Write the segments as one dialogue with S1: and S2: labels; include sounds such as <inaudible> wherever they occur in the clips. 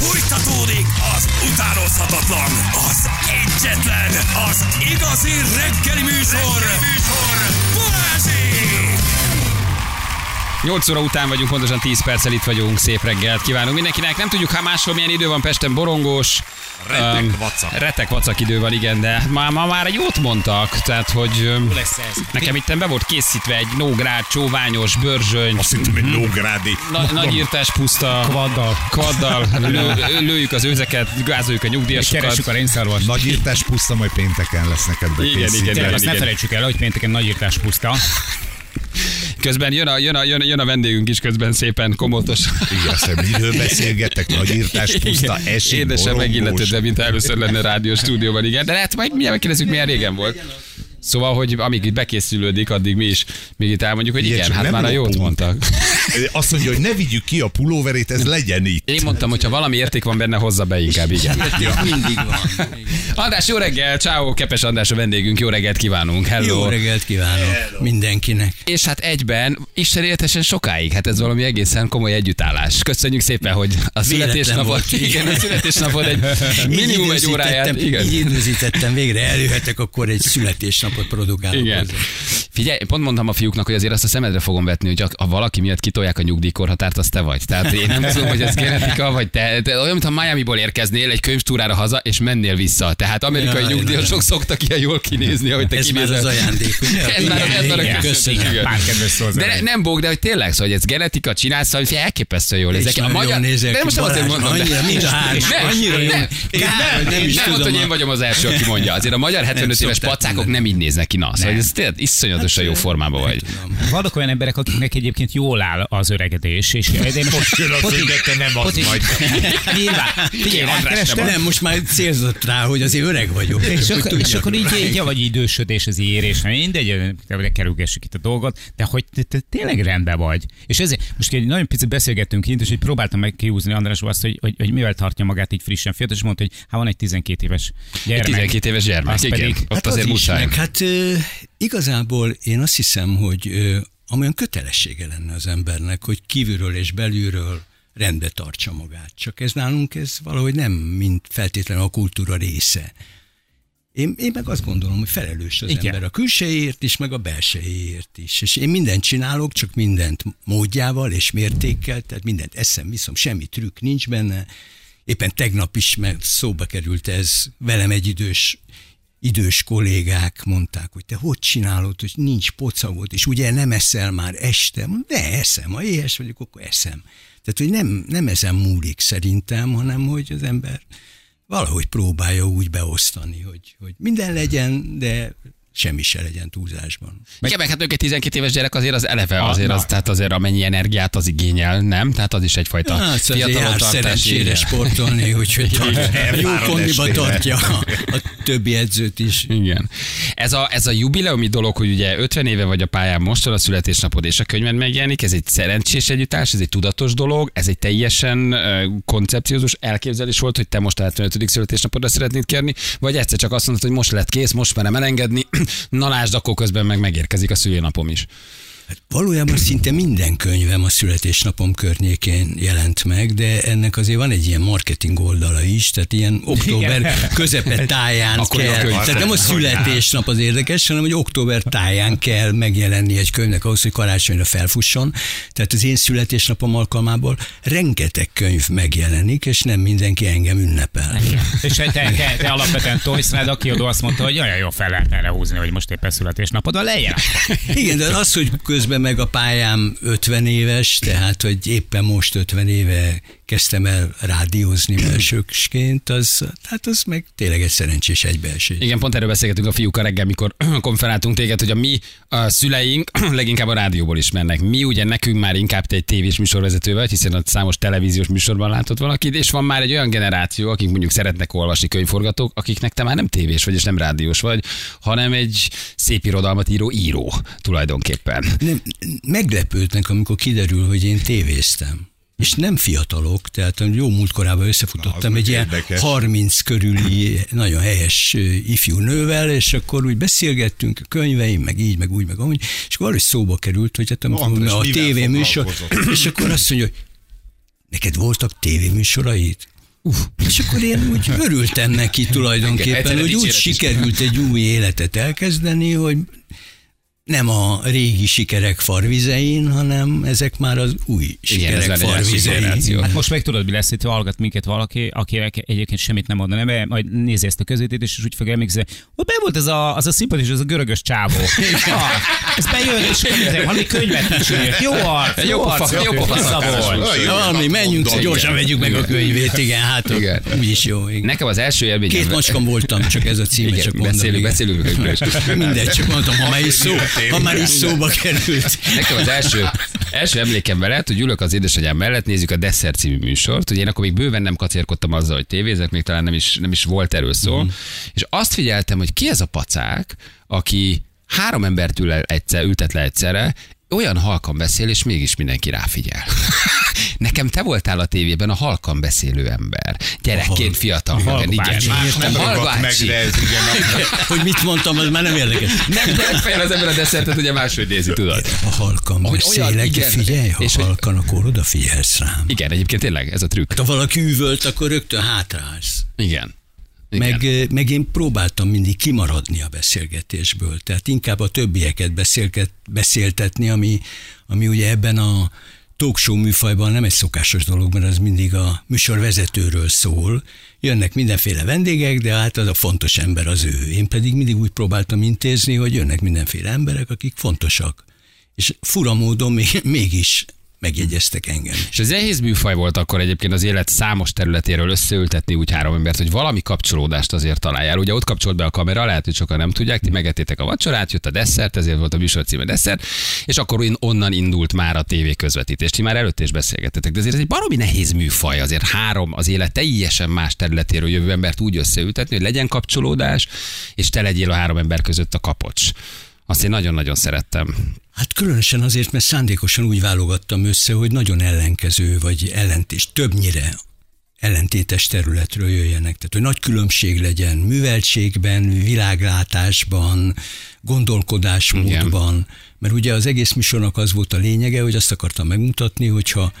S1: Fújtatódik az utánozhatatlan, az egyetlen, az igazi reggeli műsor, reggeli műsor. Balázsék!
S2: 8 óra után vagyunk, pontosan 10 perccel itt vagyunk. Szép reggelt kívánunk mindenkinek. Nem tudjuk, ha máshol milyen idő van Pesten, borongós.
S3: Retek
S2: öm,
S3: vacak.
S2: Retek vacak idő van, igen, de ma, ma már egy jót mondtak. Tehát, hogy
S3: lesz ez?
S2: nekem itt be volt készítve egy nógrád, csóványos, bőrzsöny,
S3: Azt hittem, egy nógrádi.
S2: na, nagyírtás puszta.
S4: Kvaddal.
S2: Kvaddal. Lő, lőjük az őzeket, gázoljuk a nyugdíjasokat.
S4: Keressük a rénszarvast.
S5: Nagyírtás puszta, majd pénteken lesz neked
S2: Igen,
S5: bekészítve.
S2: igen,
S4: Tényleg, azt ne
S2: igen.
S4: felejtsük el, hogy pénteken nagyírtás puszta.
S2: Közben jön a, jön, a, jön, a, jön a vendégünk is közben szépen komótos.
S5: Igen, aztán miről beszélgettek? Nagyírtás puszta,
S2: Igen.
S5: esély,
S2: Édesen megilletődve, mint először lenne rádió stúdióban, igen. De lehet, majd mindjárt megkérdezzük, milyen régen volt. Szóval, hogy amíg itt bekészülődik, addig mi is még itt elmondjuk, hogy
S5: Igen,
S2: igen, hát
S5: nem
S2: már a jót mondtak. <laughs>
S5: Azt mondja, hogy ne vigyük ki a pulóverét, ez legyen itt.
S2: Én mondtam, hogy ha valami érték van benne, hozza be inkább, igen. <laughs>
S6: Mindig van.
S2: András, jó reggel, ciao, Kepes András a vendégünk, jó reggelt kívánunk, hello.
S6: Jó reggelt kívánok mindenkinek.
S2: És hát egyben istenéltesen sokáig, hát ez valami egészen komoly együttállás. Köszönjük szépen, hogy a születésnapot,
S6: volt,
S2: igen,
S6: igen.
S2: a születésnapot egy minimum egy óráját, igen.
S6: Így időzítettem végre, előhetek, akkor egy születésnapot produkálok.
S2: Igen.
S6: hozzá.
S2: Figyelj, pont mondtam a fiúknak, hogy azért azt a szemedre fogom vetni, hogy ha valaki miatt kitolják a nyugdíjkorhatárt, az te vagy. Tehát én nem tudom, hogy ez genetika, vagy te, te olyan, mintha Miami-ból érkeznél egy könyvtúrára haza, és mennél vissza. Tehát amerikai
S6: Jaj,
S2: nyugdíjasok szoktak ilyen jól kinézni, ahogy te
S6: Ez már
S2: kinézel.
S6: az ajándék, ugye?
S2: Ez már, ez már a
S6: Igen,
S2: köszönjük.
S6: köszönöm.
S2: igen.
S4: Pár kedves szó
S2: De ne, nem bóg, de hogy tényleg, szóval, hogy ez genetika, csinálsz, hogy elképesztően jól nézek. A magyar,
S6: nézek
S2: de most nem azért mondom,
S6: annyira, mind a három,
S2: Nem,
S6: annyira jó.
S2: nem, nem,
S6: hogy nem is
S2: nem
S6: tudom
S2: mondta, hogy
S6: a-
S2: én vagyom az első, aki mondja. Azért a magyar 75 éves
S6: szokták
S2: pacákok
S6: mondani.
S2: nem így néznek ki, na. Szóval ez tényleg iszonyatosan jó formában vagy.
S4: Vannak olyan emberek, akiknek egyébként jól áll az öregedés, és <laughs> én most
S3: Jön az, te nem az vagy. <laughs>
S4: Nyilván. Figyelj, rákerestem,
S6: Nem, most már célzott rá, hogy azért öreg vagyok.
S4: és akkor, és akkor így, így vagy idősödés, az érés, mindegy, de kerülgessük itt a dolgot, de hogy te, te tényleg rendben vagy. És ezért most egy nagyon picit beszélgettünk kint, és hogy próbáltam meg kiúzni Andrásból azt, hogy, hogy, hogy mivel tartja magát így frissen fiatal, és mondta, hogy hát van egy 12 éves
S2: Egy
S4: gyermek.
S2: 12 éves gyermek, igen.
S4: pedig-
S2: Ott
S6: Hát az
S2: azért muszáj.
S6: Hát igazából én azt hiszem, hogy amolyan kötelessége lenne az embernek, hogy kívülről és belülről rendbe tartsa magát. Csak ez nálunk ez valahogy nem mint feltétlenül a kultúra része. Én, én meg azt gondolom, hogy felelős az
S4: Igen.
S6: Igen. ember a külsejéért is, meg a belsejéért is. És én mindent csinálok, csak mindent módjával és mértékkel, tehát mindent eszem, viszom, semmi trükk nincs benne. Éppen tegnap is mert szóba került ez, velem egy idős idős kollégák mondták, hogy te hogy csinálod, hogy nincs pocavod, és ugye nem eszel már este? De eszem, ha éhes vagyok, akkor eszem. Tehát, hogy nem, nem ezen múlik szerintem, hanem hogy az ember valahogy próbálja úgy beosztani, hogy, hogy minden legyen, de semmi se legyen túlzásban.
S2: Igen, meg hát ők egy 12 éves gyerek azért az eleve, azért
S4: na.
S2: az, tehát azért amennyi energiát az igényel, nem? Tehát az is egyfajta
S6: Hát, azért jár
S2: fiatalodtartási.
S6: szerencsére sportolni, úgyhogy jó kondiba tartja a, többi edzőt is.
S2: Igen. Ez a, ez a jubileumi dolog, hogy ugye 50 éve vagy a pályán most van a születésnapod és a könyved megjelenik, ez egy szerencsés együttárs, ez egy tudatos dolog, ez egy teljesen koncepciózus elképzelés volt, hogy te most a 75. születésnapodra szeretnéd kérni, vagy egyszer csak azt mondod, hogy most lett kész, most merem elengedni, na lásd, akkor közben meg megérkezik a szülőnapom is.
S6: Hát valójában szinte minden könyvem a születésnapom környékén jelent meg, de ennek azért van egy ilyen marketing oldala is, tehát ilyen október
S4: Igen. <laughs>
S6: közepe táján
S2: Akkor
S6: kell.
S2: könyv.
S6: Tehát nem a születésnap az érdekes, hanem hogy október táján kell megjelenni egy könyvnek ahhoz, hogy karácsonyra felfusson. Tehát az én születésnapom alkalmából rengeteg könyv megjelenik, és nem mindenki engem ünnepel.
S4: És te, te, te alapvetően tolsz rád, a kiadó azt mondta, hogy olyan jó fel lehet erre húzni, hogy most éppen születésnapod van, legyen.
S6: Igen, de az, hogy közben meg a pályám 50 éves, tehát, hogy éppen most 50 éve kezdtem el rádiózni elsősként, az, hát az meg tényleg egy szerencsés egybeesés.
S2: Igen, pont erről beszélgetünk a fiúkkal reggel, mikor <clears throat> konferáltunk téged, hogy a mi a szüleink <clears throat> leginkább a rádióból ismernek. Mi ugye nekünk már inkább te egy tévés műsorvezető vagy, hiszen ott számos televíziós műsorban látott valakit, és van már egy olyan generáció, akik mondjuk szeretnek olvasni könyvforgatók, akiknek te már nem tévés vagy, és nem rádiós vagy, hanem egy szép irodalmat író író tulajdonképpen.
S6: Nem, meglepődnek, amikor kiderül, hogy én tévéztem. És nem fiatalok, tehát jó múltkorában összefutottam
S5: Na,
S6: egy ilyen
S5: érdekes.
S6: 30 körüli nagyon helyes ifjú nővel, és akkor úgy beszélgettünk a könyveim, meg így, meg úgy, meg amúgy, és akkor arra is szóba került, hogy hát
S5: András,
S6: a
S5: mivel
S6: tévéműsor, és akkor azt mondja, hogy neked voltak tévéműsoraid? És akkor én úgy örültem neki tulajdonképpen, hogy úgy sikerült egy új életet elkezdeni, hogy nem a régi sikerek farvizein, hanem ezek már az új sikerek
S2: másik
S6: farvizein.
S4: Hát most meg tudod, mi lesz, itt hallgat minket valaki, akinek egyébként semmit nem mondaná, mert majd nézi ezt a közvetítést, és úgy fog emlékezni, hogy be volt ez a, az a szimpatikus, ez a görögös csávó. <laughs> ah, ez bejön, és kérdezem, valami könyvet is írt. Jó arc,
S2: Jó
S4: arc,
S2: jó
S4: volt.
S6: Valami, menjünk, gyorsan
S5: igen.
S6: vegyük meg a könyvét, igen, hát
S2: Igen.
S6: úgyis jó. Igen.
S2: Nekem az első élményem...
S6: Két macskam voltam, csak ez a címe,
S2: Igen,
S6: csak mondom.
S2: beszélünk,
S6: igen.
S2: beszélünk.
S6: Mindegy, csak mondtam, ha is, szó, ha már is szóba került.
S2: Nekem az első, első emlékem veled, hogy ülök az édesanyám mellett, nézzük a Desser című műsort. Ugye én akkor még bőven nem kacérkodtam azzal, hogy tévézek, még talán nem is, nem is volt erről szó. Mm. És azt figyeltem, hogy ki ez a pacák, aki három embert ül egyszer, ültet le egyszerre, olyan halkan beszél, és mégis mindenki ráfigyel. Nekem te voltál a tévében a halkan beszélő ember. Gyerekként, fiatal.
S4: Halk
S2: igen,
S4: bácsi.
S2: igen.
S5: Más nem
S2: A halk
S5: ragadt meg, de ez <laughs> igen.
S6: Hogy mit mondtam, az már nem érdekes.
S2: Nem, de fejl az ember a desszertet, ugye máshogy nézi, tudod.
S6: Ha halkan
S2: Hogy olyan,
S6: beszélek,
S2: igen.
S6: figyelj, ha
S2: És hogy-
S6: halkan, akkor odafigyelsz rám.
S2: Igen, egyébként tényleg, ez a trükk.
S6: Ha valaki üvölt, akkor rögtön hátrálsz.
S2: Igen. Igen.
S6: Meg, meg én próbáltam mindig kimaradni a beszélgetésből, tehát inkább a többieket beszélget, beszéltetni, ami, ami ugye ebben a talk show műfajban nem egy szokásos dolog, mert az mindig a műsorvezetőről szól. Jönnek mindenféle vendégek, de hát az a fontos ember az ő. Én pedig mindig úgy próbáltam intézni, hogy jönnek mindenféle emberek, akik fontosak. És fura módon még, mégis megjegyeztek engem.
S2: És ez nehéz műfaj volt akkor egyébként az élet számos területéről összeültetni úgy három embert, hogy valami kapcsolódást azért találjál. Ugye ott kapcsolt be a kamera, lehet, hogy sokan nem tudják, ti megettétek a vacsorát, jött a desszert, ezért volt a műsor címe desszert, és akkor onnan indult már a tévé közvetítés. Ti már előtt is beszélgettetek, de azért ez egy baromi nehéz műfaj, azért három az élet teljesen más területéről jövő embert úgy összeültetni, hogy legyen kapcsolódás, és te legyél a három ember között a kapocs. Azt én nagyon-nagyon szerettem.
S6: Hát különösen azért, mert szándékosan úgy válogattam össze, hogy nagyon ellenkező, vagy ellentés, többnyire ellentétes területről jöjjenek. Tehát, hogy nagy különbség legyen műveltségben, világlátásban, gondolkodásmódban. Mert ugye az egész műsornak az volt a lényege, hogy azt akartam megmutatni, hogyha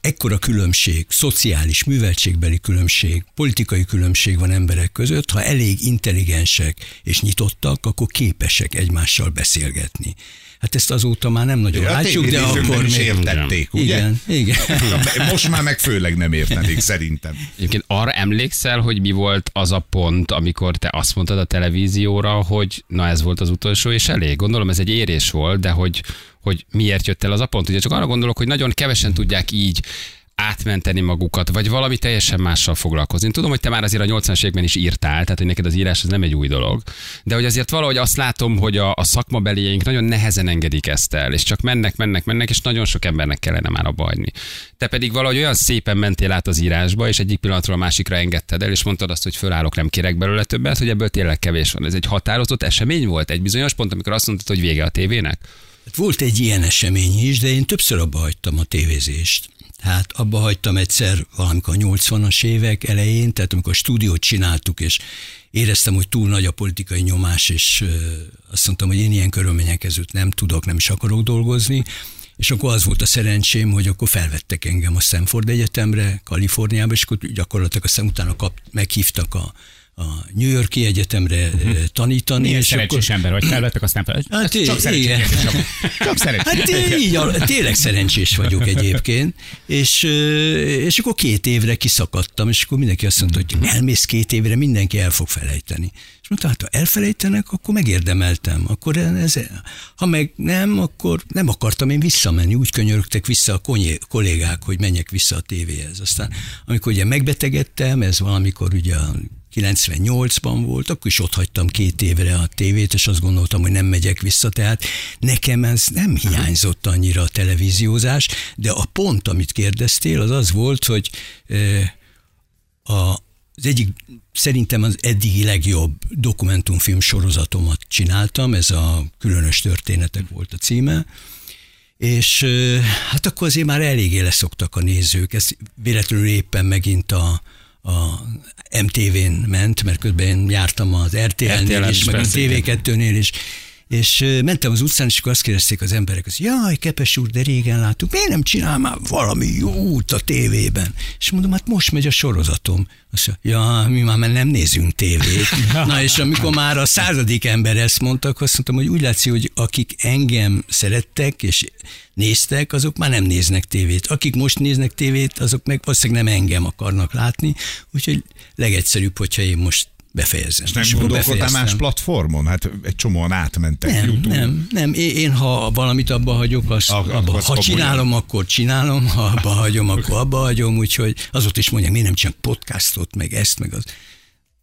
S6: ekkora különbség, szociális, műveltségbeli különbség, politikai különbség van emberek között, ha elég intelligensek és nyitottak, akkor képesek egymással beszélgetni. Hát ezt azóta már nem nagyon
S5: A
S6: látjuk, de akkor
S5: nem is
S6: még...
S5: értették, ugye?
S6: Igen, igen. <laughs>
S5: Most már meg főleg nem értenék szerintem.
S2: Egyébként arra emlékszel, hogy mi volt az a pont, amikor te azt mondtad a televízióra, hogy na ez volt az utolsó, és elég. Gondolom ez egy érés volt, de hogy, hogy miért jött el az a pont. Ugye csak arra gondolok, hogy nagyon kevesen tudják így átmenteni magukat, vagy valami teljesen mással foglalkozni. Én tudom, hogy te már azért a 80-as években is írtál, tehát hogy neked az írás az nem egy új dolog, de hogy azért valahogy azt látom, hogy a, a szakmabeliénk nagyon nehezen engedik ezt el, és csak mennek, mennek, mennek, és nagyon sok embernek kellene már abba hagyni. Te pedig valahogy olyan szépen mentél át az írásba, és egyik pillanatról a másikra engedted el, és mondtad azt, hogy fölállok, nem kérek belőle többet, hogy ebből tényleg kevés van. Ez egy határozott esemény volt, egy bizonyos pont, amikor azt mondtad, hogy vége a tévének?
S6: Hát Volt egy ilyen esemény is, de én többször abba hagytam a tévézést. Hát abba hagytam egyszer valamikor a 80-as évek elején, tehát amikor a stúdiót csináltuk, és éreztem, hogy túl nagy a politikai nyomás, és azt mondtam, hogy én ilyen körülmények között nem tudok, nem is akarok dolgozni, és akkor az volt a szerencsém, hogy akkor felvettek engem a Stanford Egyetemre, Kaliforniába, és akkor gyakorlatilag aztán utána kap, meghívtak a, a New Yorki Egyetemre uh-huh. tanítani.
S4: Milyen
S6: és
S4: szerencsés
S6: akkor,
S4: ember vagy, felvettek, aztán fel.
S6: Hát
S4: csak szerencsés. Csak, csak <laughs> szerencsés.
S6: Hát így, tényleg szerencsés vagyok egyébként, és, ö, és akkor két évre kiszakadtam, és akkor mindenki azt mondta, hogy elmész két évre, mindenki el fog felejteni. És mondta, hát ha elfelejtenek, akkor megérdemeltem. Akkor ez, ha meg nem, akkor nem akartam én visszamenni. Úgy könyörögtek vissza a kollégák, hogy menjek vissza a tévéhez. Aztán, amikor ugye megbetegedtem, ez valamikor ugye a 98-ban volt, akkor is ott hagytam két évre a tévét, és azt gondoltam, hogy nem megyek vissza, tehát nekem ez nem hiányzott annyira a televíziózás, de a pont, amit kérdeztél, az az volt, hogy a, az egyik szerintem az eddigi legjobb dokumentumfilm sorozatomat csináltam, ez a Különös történetek volt a címe, és hát akkor azért már eléggé leszoktak a nézők. Ez véletlenül éppen megint a, a MTV-n ment, mert közben én jártam az RTL-nél
S2: RTL-en
S6: is, meg a
S2: persze, igen.
S6: TV2-nél is, és mentem az utcán, és akkor azt kérdezték az emberek, hogy jaj, Kepes úr, de régen láttuk, miért nem csinál már valami jót a tévében? És mondom, hát most megy a sorozatom. Azt mondja, ja, mi már nem nézünk tévét. <laughs> Na és amikor már a századik ember ezt mondtak, azt mondtam, hogy úgy látszik, hogy akik engem szerettek és néztek, azok már nem néznek tévét. Akik most néznek tévét, azok meg valószínűleg nem engem akarnak látni, úgyhogy legegyszerűbb, hogyha én most befejezem.
S5: És nem
S6: akkor
S5: gondolkodtál más platformon? Hát egy csomóan átmentek.
S6: Nem,
S5: YouTube.
S6: nem, nem. Én, ha valamit abba hagyok, azt,
S5: Ak-
S6: abba,
S5: akkor
S6: ha
S5: azt komolyan.
S6: csinálom, akkor csinálom, ha abba hagyom, akkor <laughs> abba hagyom, úgyhogy azot is mondják, miért nem csak podcastot, meg ezt, meg az.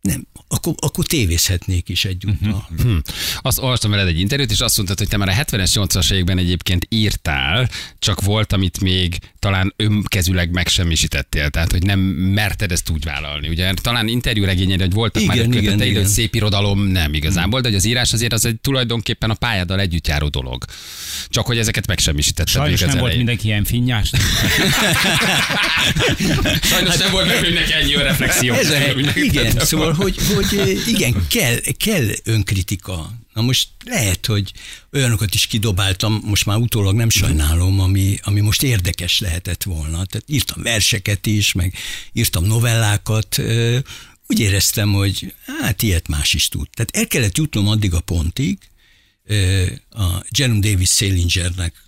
S6: Nem, akkor, akkor tévézhetnék is egyúttal.
S2: Hm. Azt olvastam veled egy interjút, és azt mondtad, hogy te már a 70-es, 80-as években egyébként írtál, csak volt, amit még talán önkezüleg megsemmisítettél, tehát hogy nem merted ezt úgy vállalni. Ugye talán interjúregényed, hogy voltak
S6: Igen,
S2: már
S6: igen,
S2: köteteid, hogy
S6: igen.
S2: szép irodalom nem igazából, de hogy az írás azért az egy tulajdonképpen a pályáddal együtt járó dolog. Csak hogy ezeket megsemmisítetted
S4: Sajnos nem volt
S2: elején.
S4: mindenki ilyen finnyás. <laughs>
S2: Sajnos nem volt meg mindenki ennyi reflexió.
S6: Ez a, igen, szóval, hogy, hogy igen, kell, kell önkritika. Na most lehet, hogy olyanokat is kidobáltam, most már utólag nem sajnálom, ami, ami most érdekes lehetett volna. Tehát írtam verseket is, meg írtam novellákat, úgy éreztem, hogy hát ilyet más is tud. Tehát el kellett jutnom addig a pontig, a Jerome Davis Salingernek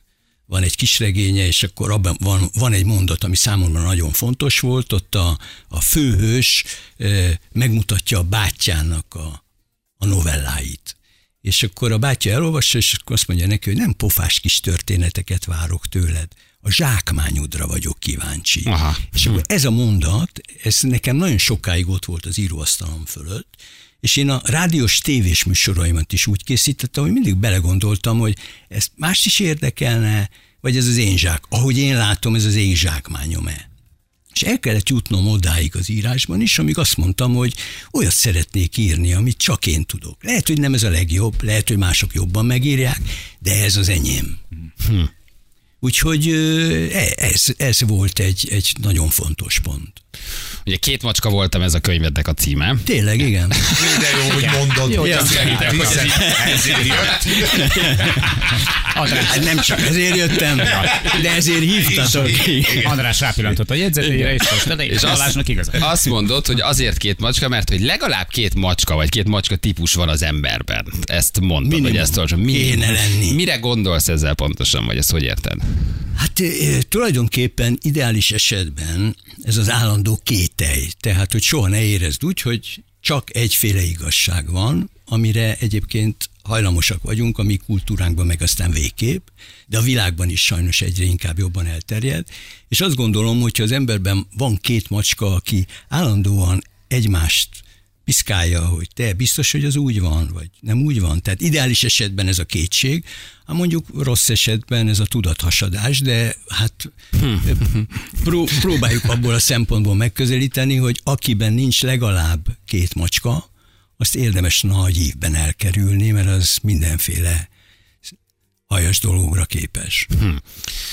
S6: van egy kis regénye, és akkor abban van, van egy mondat, ami számomra nagyon fontos volt, ott a, a főhős ö, megmutatja a bátyjának a, a novelláit. És akkor a bátyja elolvassa, és akkor azt mondja neki, hogy nem pofás kis történeteket várok tőled, a zsákmányodra vagyok kíváncsi.
S2: Aha.
S6: És akkor ez a mondat, ez nekem nagyon sokáig ott volt az íróasztalom fölött, és én a rádiós tévés műsoraimat is úgy készítettem, hogy mindig belegondoltam, hogy ez mást is érdekelne, vagy ez az én zsák, ahogy én látom, ez az én zsákmányom-e. És el kellett jutnom odáig az írásban is, amíg azt mondtam, hogy olyat szeretnék írni, amit csak én tudok. Lehet, hogy nem ez a legjobb, lehet, hogy mások jobban megírják, de ez az enyém. Hm. Úgyhogy e- ez, ez volt egy, egy nagyon fontos pont.
S2: Ugye két macska voltam ez a könyvednek a címe.
S6: Tényleg, igen.
S5: De jó, hogy mondod.
S6: Jó,
S5: Ja, ezért jött.
S6: Hát nem csak ezért jöttem, de ezért hívtatok.
S4: András rápillantott a jegyzetére, és most de
S2: És
S4: Balázsnak igaza.
S2: azt mondod, hogy azért két macska, mert hogy legalább két macska, vagy két macska típus van az emberben. Ezt mondtad,
S6: Minimum.
S2: hogy ezt olvasom.
S6: Kéne lenni.
S2: Mire gondolsz ezzel pontosan, vagy ezt hogy érted?
S6: Hát tulajdonképpen ideális esetben ez az állandó kételj. Tehát, hogy soha ne érezd úgy, hogy csak egyféle igazság van, amire egyébként hajlamosak vagyunk, a mi kultúránkban meg aztán végképp, de a világban is sajnos egyre inkább jobban elterjed. És azt gondolom, hogy ha az emberben van két macska, aki állandóan egymást piszkálja, hogy te biztos, hogy az úgy van, vagy nem úgy van. Tehát ideális esetben ez a kétség, hát mondjuk rossz esetben ez a tudathasadás, de hát <laughs> pró- próbáljuk abból a szempontból megközelíteni, hogy akiben nincs legalább két macska, azt érdemes nagy ívben elkerülni, mert az mindenféle hajas dologra képes.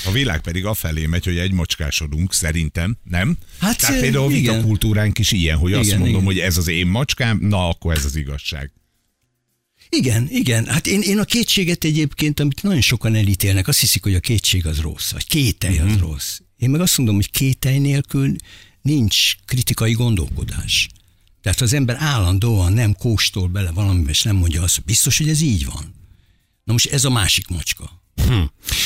S5: A világ pedig afelé megy, hogy egy macskásodunk, szerintem, nem?
S6: Hát,
S5: Tehát például a
S6: igen.
S5: vita kultúránk is ilyen, hogy azt
S6: Igen,
S5: mondom,
S6: igen.
S5: hogy ez az én macskám, na akkor ez az igazság.
S6: Igen, igen. Hát én, én a kétséget egyébként, amit nagyon sokan elítélnek, azt hiszik, hogy a kétség az rossz, vagy kételj az rossz. Én meg azt mondom, hogy kételj nélkül nincs kritikai gondolkodás. Tehát az ember állandóan nem kóstol bele valamibe, és nem mondja azt, hogy biztos, hogy ez így van. Na most ez a másik macska.
S2: Hm.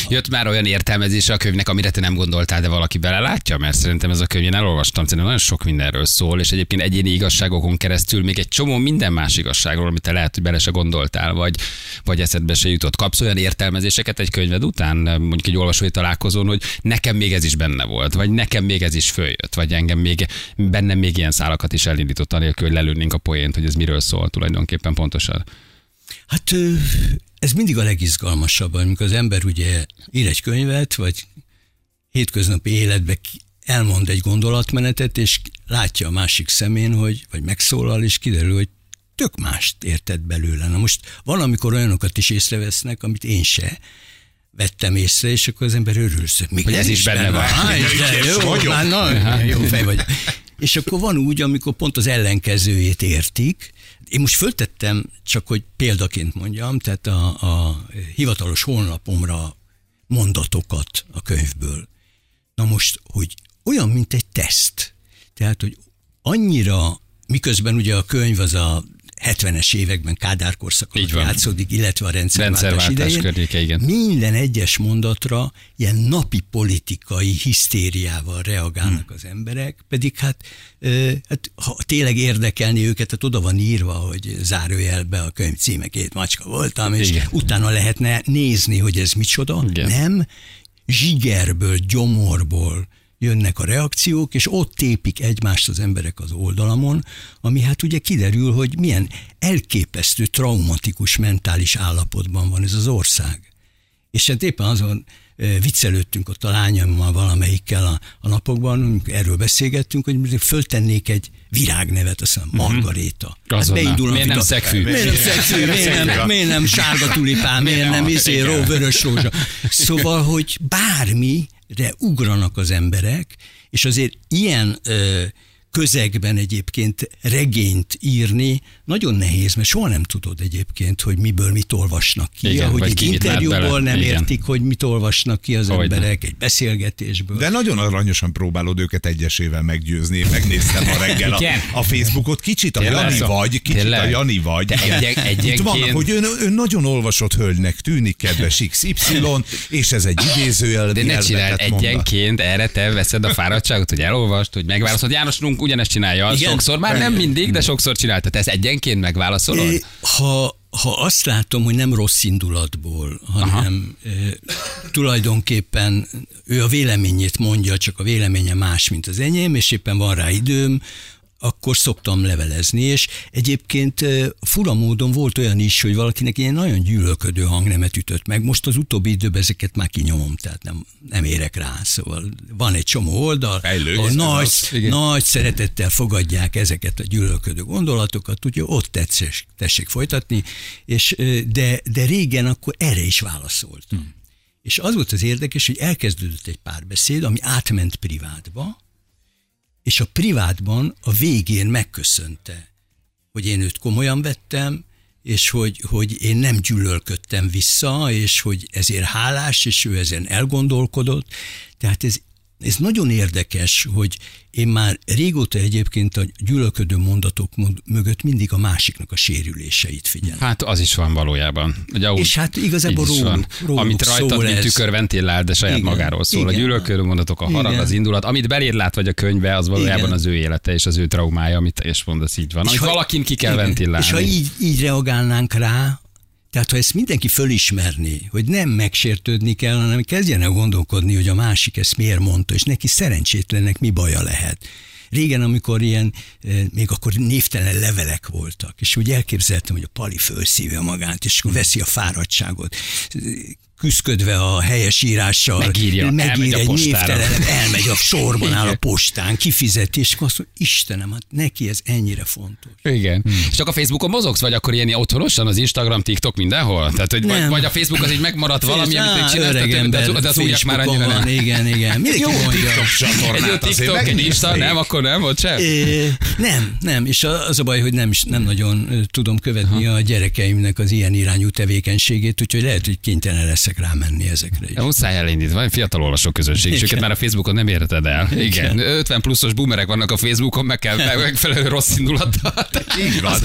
S2: Jött már olyan értelmezése a könyvnek, amire te nem gondoltál, de valaki belelátja? Mert szerintem ez a könyv, én elolvastam, szerintem nagyon sok mindenről szól, és egyébként egyéni igazságokon keresztül még egy csomó minden más igazságról, amit te lehet, hogy bele se gondoltál, vagy, vagy eszedbe se jutott. Kapsz olyan értelmezéseket egy könyved után, mondjuk egy olvasói találkozón, hogy nekem még ez is benne volt, vagy nekem még ez is följött, vagy engem még bennem még ilyen szálakat is elindított, anélkül, hogy lelőnénk a poént, hogy ez miről szól tulajdonképpen pontosan.
S6: Hát ez mindig a legizgalmasabb, amikor az ember ugye ír egy könyvet, vagy hétköznapi életbe elmond egy gondolatmenetet, és látja a másik szemén, hogy, vagy megszólal, és kiderül, hogy tök mást érted belőle. Na most valamikor olyanokat is észrevesznek, amit én se vettem észre, és akkor az ember örül, hogy még
S2: Hogy ez is benne van.
S6: Á, de jó,
S5: vagyok.
S6: már nagyon jó fej vagy. És akkor van úgy, amikor pont az ellenkezőjét értik. Én most föltettem, csak hogy példaként mondjam, tehát a, a hivatalos honlapomra mondatokat a könyvből. Na most, hogy olyan, mint egy teszt. Tehát, hogy annyira, miközben ugye a könyv az a 70-es években Kádár korszak
S2: Így
S6: alatt
S2: van.
S6: játszódik, illetve a rendszerváltás,
S2: Rendszerváltás
S6: idején.
S2: környéke, igen.
S6: Minden egyes mondatra ilyen napi politikai hisztériával reagálnak
S2: Hmm.
S6: az emberek, pedig hát, hát ha tényleg érdekelni őket, hát oda van írva, hogy zárójelbe a könyv címe két macska voltam, és
S2: Igen.
S6: utána lehetne nézni, hogy ez micsoda.
S2: Igen.
S6: Nem, zsigerből, gyomorból jönnek a reakciók, és ott tépik egymást az emberek az oldalamon, ami hát ugye kiderül, hogy milyen elképesztő traumatikus mentális állapotban van ez az ország. És hát éppen azon viccelődtünk ott a lányommal valamelyikkel a, a napokban, erről beszélgettünk, hogy föltennék egy virágnevet, azt hiszem Margaréta. Hát beindul
S2: Miért nem szegfű?
S6: Miért nem szegfű? Miért nem, miért nem sárga tulipán? Miért nem izé, ró, vörös rózsa? Szóval, hogy bármire ugranak az emberek, és azért ilyen ö, közegben egyébként regényt írni nagyon nehéz, mert soha nem tudod egyébként, hogy miből mit olvasnak ki.
S2: Igen,
S6: Ahogy
S2: vagy
S6: egy interjúból nem
S2: Igen.
S6: értik, hogy mit olvasnak ki az
S2: Hogyne.
S6: emberek, egy beszélgetésből.
S5: De nagyon aranyosan próbálod őket egyesével meggyőzni. Én megnéztem a reggel a, a Facebookot, kicsit a? Jani vagy, kicsit a Jani vagy.
S2: Egyenként-
S5: Itt vannak, hogy ön, ön nagyon olvasott hölgynek tűnik, kedves XY, és ez egy idézőjel.
S2: De ne
S5: mondat.
S2: egyenként, erre te veszed a fáradtságot, hogy elolvast, hogy megválaszolod. János ugyanezt csinálja,
S6: Igen?
S2: sokszor, már nem mindig, de sokszor csinálta. Te ezt egyenként megválaszolod?
S6: É, Ha, ha azt látom, hogy nem rossz indulatból, hanem e, tulajdonképpen ő a véleményét mondja, csak a véleménye más, mint az enyém, és éppen van rá időm, akkor szoktam levelezni, és egyébként fura módon volt olyan is, hogy valakinek ilyen nagyon gyűlölködő hangnemet ütött meg. Most az utóbbi időben ezeket már kinyomom, tehát nem, nem érek rá. Szóval van egy csomó oldal,
S5: Fejlődsz,
S6: ahol nagy,
S5: az,
S6: nagy szeretettel fogadják ezeket a gyűlölködő gondolatokat, úgyhogy ott tessék, tessék folytatni, és, de, de régen akkor erre is válaszoltam. Hmm. És az volt az érdekes, hogy elkezdődött egy párbeszéd, ami átment privátba, és a privátban a végén megköszönte, hogy én őt komolyan vettem, és hogy, hogy én nem gyűlölködtem vissza, és hogy ezért hálás, és ő ezen elgondolkodott. Tehát ez, ez nagyon érdekes, hogy én már régóta egyébként a gyűlölködő mondatok mond- mögött mindig a másiknak a sérüléseit figyelem.
S2: Hát az is van valójában. Ugye, ahogy-
S6: És hát igazából róluk- róluk
S2: Amit rajtad, mint
S6: ez.
S2: tükör ventilál, de saját
S6: Igen,
S2: magáról szól. A
S6: igen.
S2: gyűlölködő mondatok, a harag,
S6: Igen.
S2: az indulat. Amit beléd lát vagy a könyve, az valójában
S6: Igen.
S2: az ő élete és az ő traumája, amit is mondasz, így van. Amit
S6: ha-
S2: valakin ki kell
S6: igen,
S2: ventilálni.
S6: És ha így, így reagálnánk rá, tehát ha ezt mindenki fölismerni, hogy nem megsértődni kell, hanem kezdjen el gondolkodni, hogy a másik ezt miért mondta, és neki szerencsétlennek mi baja lehet. Régen, amikor ilyen, eh, még akkor névtelen levelek voltak, és úgy elképzeltem, hogy a Pali fölszívja magát, és veszi a fáradtságot, küszködve a helyes írással,
S2: Megírja, elmegy
S6: megír
S2: a
S6: egy
S2: postára.
S6: névtelen, elmegy a sorban, áll a postán, kifizeti, és akkor azt mondja, Istenem, hát neki ez ennyire fontos.
S2: Igen. Hmm. És csak a Facebookon mozogsz, vagy akkor ilyen otthonosan az Instagram, TikTok, mindenhol? Tehát, hogy vagy, vagy a Facebook az így megmaradt valami,
S6: Á,
S2: amit csinálsz, de,
S6: ember,
S2: de, az újak már annyira
S6: van,
S2: nem.
S6: Igen, igen. <laughs> Mindenki
S5: Jó
S6: mondja.
S5: TikTok
S2: Egy
S5: csatornát azért
S2: TikTok, egy Insta, nem, akkor nem, ott sem?
S6: É, nem, nem, és a- az a baj, hogy nem, is, nem nagyon tudom követni a gyerekeimnek az ilyen irányú tevékenységét, úgyhogy lehet, hogy kénytelen leszek rámenni ezekre is.
S2: Ja, muszáj elindítani, van fiatal olvasó közönség, és
S6: Igen.
S2: őket már a Facebookon nem érted el. Igen. 50 pluszos boomerek vannak a Facebookon, meg kell megfelelő rossz indulattal. Így van.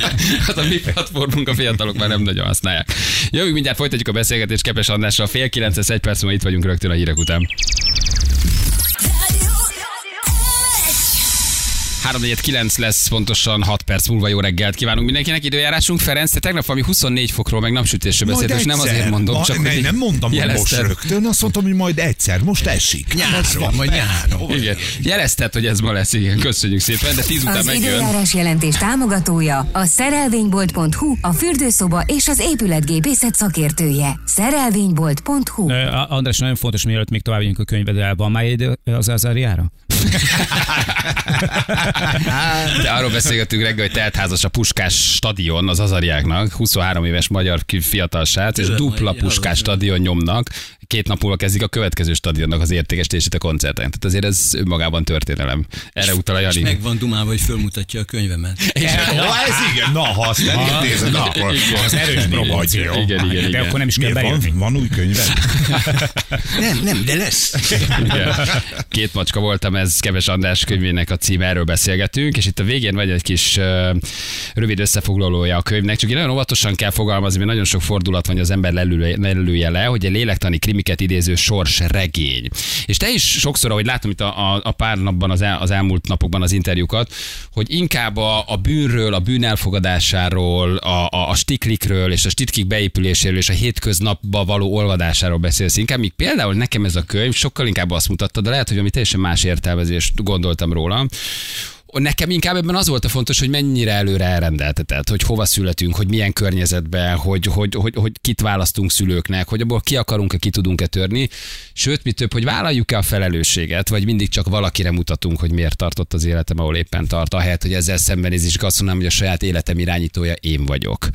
S2: Hát a mi platformunk a fiatalok már nem nagyon használják. Jövünk mindjárt, folytatjuk a beszélgetést Kepes Andrással. Fél kilences, egy perc múlva itt vagyunk rögtön a hírek után. 349 lesz pontosan 6 perc múlva jó reggelt kívánunk mindenkinek. Időjárásunk Ferenc, te tegnap valami 24 fokról meg napsütésről beszélt, és nem azért mondom,
S5: Ma-
S2: csak
S5: ne,
S2: hogy
S5: nem mondtam, hogy most
S2: jelezted.
S5: rögtön, azt mondtam, hogy majd egyszer, most esik.
S6: Nyáron, majd nyáron.
S2: Igen. Jelezted, hogy ez ma lesz, igen. Köszönjük szépen, de 10 után
S7: Az
S2: megjön.
S7: időjárás jelentés támogatója a szerelvénybolt.hu, a fürdőszoba és az épületgépészet szakértője. Szerelvénybolt.hu
S4: András, nagyon fontos, mielőtt még tovább a könyvedre, el, van már idő az Azariára? <laughs>
S2: De arról beszélgettünk reggel, hogy teltházas a Puskás stadion az Azariáknak, 23 éves magyar fiatal srác, és dupla Puskás stadion nyomnak. Két nap múlva kezdik a következő stadionnak az értékesítését a koncerten. Tehát azért ez önmagában történelem. Erre utal a
S6: És
S2: Jani.
S6: meg van dumálva, hogy fölmutatja a könyvemet. <laughs>
S5: Ó, ez <laughs> igen. Na, ha azt nem intézed, akkor
S4: Az erős promóció.
S2: Igen, igen,
S4: De
S2: igen.
S4: akkor nem is kell
S5: Miért van,
S4: bejönni.
S5: van új könyved? <laughs>
S6: Nem, nem, de lesz.
S2: Igen. Két macska voltam, ez Keves András könyvének a címe, erről beszélgetünk, és itt a végén vagy egy kis uh, rövid összefoglalója a könyvnek, csak így nagyon óvatosan kell fogalmazni, mert nagyon sok fordulat van, hogy az ember lelülje le, hogy egy lélektani krimiket idéző sors regény. És te is sokszor, ahogy látom itt a, a, a pár napban, az, el, az elmúlt napokban az interjúkat, hogy inkább a, a bűnről, a bűn elfogadásáról, a, a, a stiklikről és a stitkik beépüléséről és a hétköznapba való olvadásáról beszélsz inkább, míg például nekem ez a könyv sokkal inkább azt mutatta, de lehet, hogy ami teljesen más értelmezést gondoltam róla, Nekem inkább ebben az volt a fontos, hogy mennyire előre elrendeltetett, hogy hova születünk, hogy milyen környezetben, hogy, hogy, hogy, hogy kit választunk szülőknek, hogy abból ki akarunk-e, ki tudunk-e törni. Sőt, mi több, hogy vállaljuk-e a felelősséget, vagy mindig csak valakire mutatunk, hogy miért tartott az életem, ahol éppen tart, ahelyett, hogy ezzel szembenéz, és azt mondanám, hogy a saját életem irányítója én vagyok.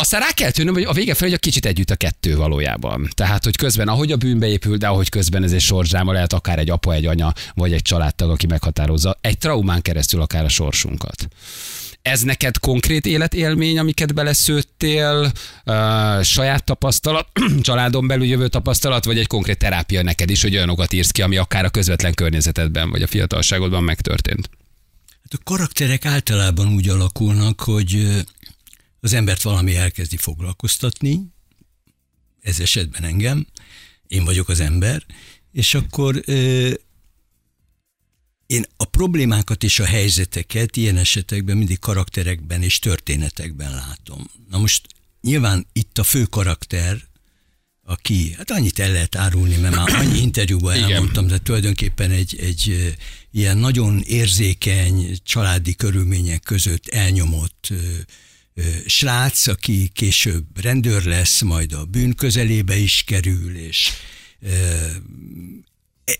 S2: Aztán rá kell tűnöm, hogy a vége felé, hogy a kicsit együtt a kettő valójában. Tehát, hogy közben, ahogy a bűnbe épül, de ahogy közben ez egy sorsdráma, lehet akár egy apa, egy anya, vagy egy családtag, aki meghatározza egy traumán keresztül akár a sorsunkat. Ez neked konkrét életélmény, amiket beleszőttél, uh, saját tapasztalat, <clears throat> családon belül jövő tapasztalat, vagy egy konkrét terápia neked is, hogy olyanokat írsz ki, ami akár a közvetlen környezetedben, vagy a fiatalságodban megtörtént?
S6: Hát a karakterek általában úgy alakulnak, hogy az embert valami elkezdi foglalkoztatni, ez esetben engem, én vagyok az ember, és akkor ö, én a problémákat és a helyzeteket ilyen esetekben mindig karakterekben és történetekben látom. Na most nyilván itt a fő karakter, aki, hát annyit el lehet árulni, mert már annyi interjúban elmondtam, de tulajdonképpen egy, egy ilyen nagyon érzékeny családi körülmények között elnyomott srác, aki később rendőr lesz, majd a bűn közelébe is kerül, és ö,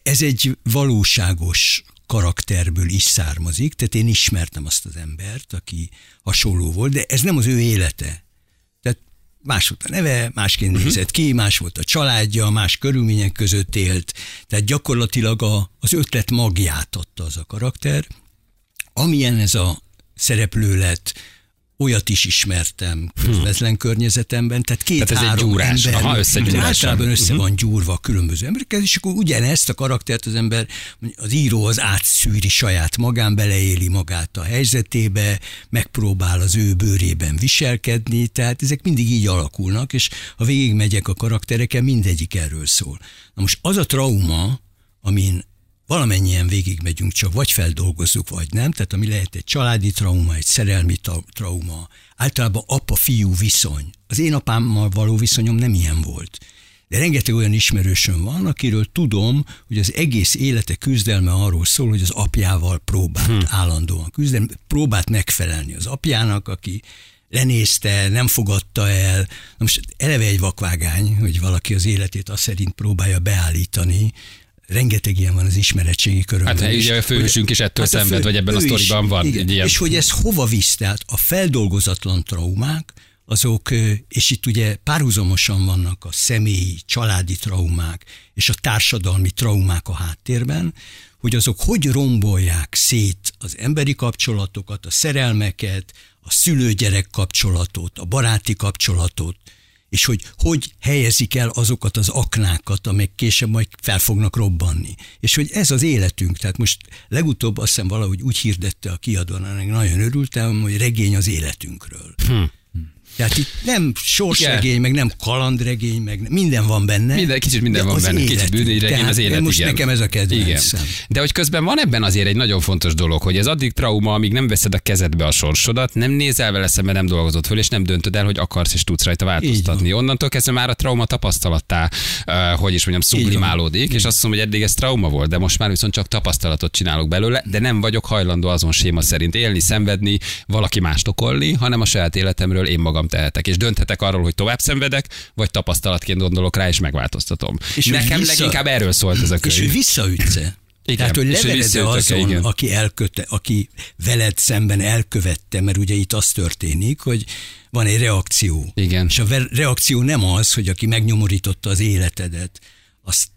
S6: ez egy valóságos karakterből is származik, tehát én ismertem azt az embert, aki hasonló volt, de ez nem az ő élete. Tehát más volt a neve, másként uh-huh. nézett ki, más volt a családja, más körülmények között élt, tehát gyakorlatilag a, az ötlet magját adta az a karakter. Amilyen ez a szereplő lett, olyat is ismertem közvetlen környezetemben, tehát két
S2: Tehát ez egy
S6: három
S2: gyúrás.
S6: ember,
S2: Aha, összegyúrás.
S6: általában össze
S2: Mhm.
S6: van gyúrva a különböző emberekkel, és akkor ugyanezt a karaktert az ember, az író az átszűri saját magán, beleéli magát a helyzetébe, megpróbál az ő bőrében viselkedni, tehát ezek mindig így alakulnak, és ha végigmegyek a karaktereken, mindegyik erről szól. Na most az a trauma, amin valamennyien végigmegyünk, csak vagy feldolgozzuk, vagy nem, tehát ami lehet egy családi trauma, egy szerelmi trauma, általában apa-fiú viszony. Az én apámmal való viszonyom nem ilyen volt. De rengeteg olyan ismerősöm van, akiről tudom, hogy az egész élete küzdelme arról szól, hogy az apjával próbált hm. állandóan küzdeni, próbált megfelelni az apjának, aki lenézte, nem fogadta el. Na most eleve egy vakvágány, hogy valaki az életét azt szerint próbálja beállítani, rengeteg ilyen van az ismeretségi körömben.
S2: Hát
S6: is,
S2: ugye a főhősünk is ettől
S6: a
S2: szenved, vagy ebben a
S6: is,
S2: sztoriban van
S6: igen.
S2: ilyen-
S6: És hogy ez hova visz, tehát a feldolgozatlan traumák, azok, és itt ugye párhuzamosan vannak a személyi, családi traumák és a társadalmi traumák a háttérben, hogy azok hogy rombolják szét az emberi kapcsolatokat, a szerelmeket, a szülő-gyerek kapcsolatot, a baráti kapcsolatot, és hogy hogy helyezik el azokat az aknákat, amelyek később majd fel fognak robbanni. És hogy ez az életünk. Tehát most legutóbb azt hiszem valahogy úgy hirdette a kiadó, ennek nagyon örültem, hogy regény az életünkről. Hm. Tehát itt nem sorsregény, meg nem kalandregény, meg nem, minden van benne.
S2: Minden, kicsit minden
S6: de
S2: van benne, kicsit
S6: életünk.
S2: bűnögyregény
S6: Tehát
S2: az élet,
S6: Most
S2: igen.
S6: nekem ez a
S2: Igen.
S6: kedvencem.
S2: De hogy közben van ebben azért egy nagyon fontos dolog, hogy ez addig trauma, amíg nem veszed a kezedbe a sorsodat, nem nézel vele szembe, nem dolgozod föl, és nem döntöd el, hogy akarsz és tudsz rajta változtatni. Onnantól kezdve már a trauma tapasztalattá, hogy is mondjam, sublimálódik, és azt mondom, hogy eddig ez trauma volt, de most már viszont csak tapasztalatot csinálok belőle, de nem vagyok hajlandó azon séma szerint élni, szenvedni, valaki mást okolni, hanem a saját életemről én magam tehetek. És dönthetek arról, hogy tovább szenvedek, vagy tapasztalatként gondolok rá, és megváltoztatom.
S6: És
S2: Nekem
S6: vissza-
S2: leginkább erről szólt ez a könyv.
S6: És hogy visszaütsze.
S2: Igen,
S6: Tehát, hogy
S2: visszaütök-e,
S6: azon,
S2: igen.
S6: aki, elköte, aki veled szemben elkövette, mert ugye itt az történik, hogy van egy reakció.
S2: Igen.
S6: És a reakció nem az, hogy aki megnyomorította az életedet, azt,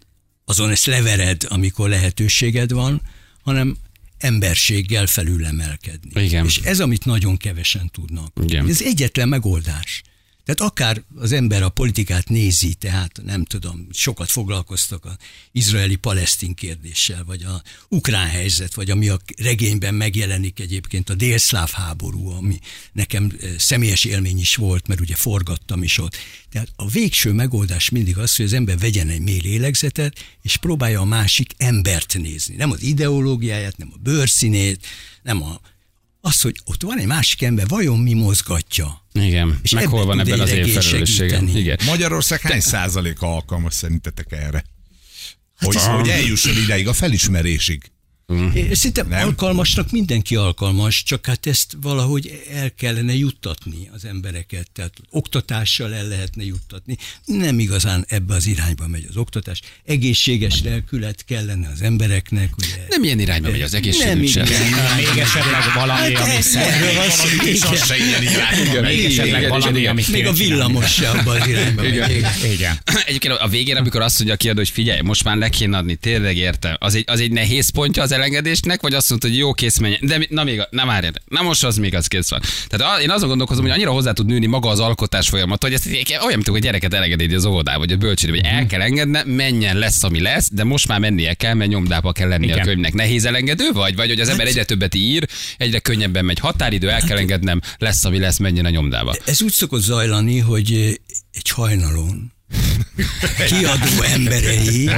S6: azon ezt levered, amikor lehetőséged van, hanem emberséggel felülemelkedni.
S2: Igen.
S6: És ez, amit nagyon kevesen tudnak.
S2: Igen.
S6: Ez egyetlen megoldás. Tehát akár az ember a politikát nézi, tehát nem tudom, sokat foglalkoztak az izraeli-palesztin kérdéssel, vagy a ukrán helyzet, vagy ami a regényben megjelenik egyébként a délszláv háború, ami nekem eh, személyes élmény is volt, mert ugye forgattam is ott. Tehát a végső megoldás mindig az, hogy az ember vegyen egy mély lélegzetet, és próbálja a másik embert nézni. Nem az ideológiáját, nem a bőrszínét, nem a az, hogy ott van egy másik ember, vajon mi mozgatja?
S2: Igen,
S6: És
S2: meg hol van ebben az én felelősségem. Igen.
S5: Magyarország hány százaléka alkalmas szerintetek erre? Hogy,
S2: Hát-
S5: hogy eljusson ideig a felismerésig.
S6: Én Szerintem
S5: Nem?
S6: alkalmasnak mindenki alkalmas, csak hát ezt valahogy el kellene juttatni az embereket, tehát oktatással el lehetne juttatni. Nem igazán ebbe az irányba megy az oktatás. Egészséges lelkület kellene az embereknek, ugye.
S2: Nem ilyen irányba megy az egészségügy sem.
S4: Még esetleg valami, ami
S5: ilyen irányba megy.
S4: Még esetleg valami, amit
S6: Még a villamos se abban az irányba megy.
S4: Igen.
S2: Egyébként a végén, amikor azt mondja a kiadó, hogy figyelj, most már le kéne adni, tényleg értem. Az egy, az egy nehéz pontja az elengedésnek, vagy azt mondta, hogy jó, kész menjen. De mi- na még, a- na várj, na most az még az kész van. Tehát a- én azon gondolkozom, hogy annyira hozzá tud nőni maga az alkotás folyamat, hogy ezt olyan, mint hogy a gyereket elengedni az óvodába, vagy a bölcsőre, hogy el kell engedne, menjen, lesz, ami lesz, de most már mennie kell, mert nyomdába kell lennie a
S4: Igen.
S2: könyvnek. Nehéz elengedő vagy? Vagy hogy az ember egyre többet ír, egyre könnyebben megy határidő, el kell engednem, lesz, ami lesz, menjen a nyomdába.
S6: Ez úgy szokott zajlani, hogy eh, egy hajnalon <laughs> kiadó emberei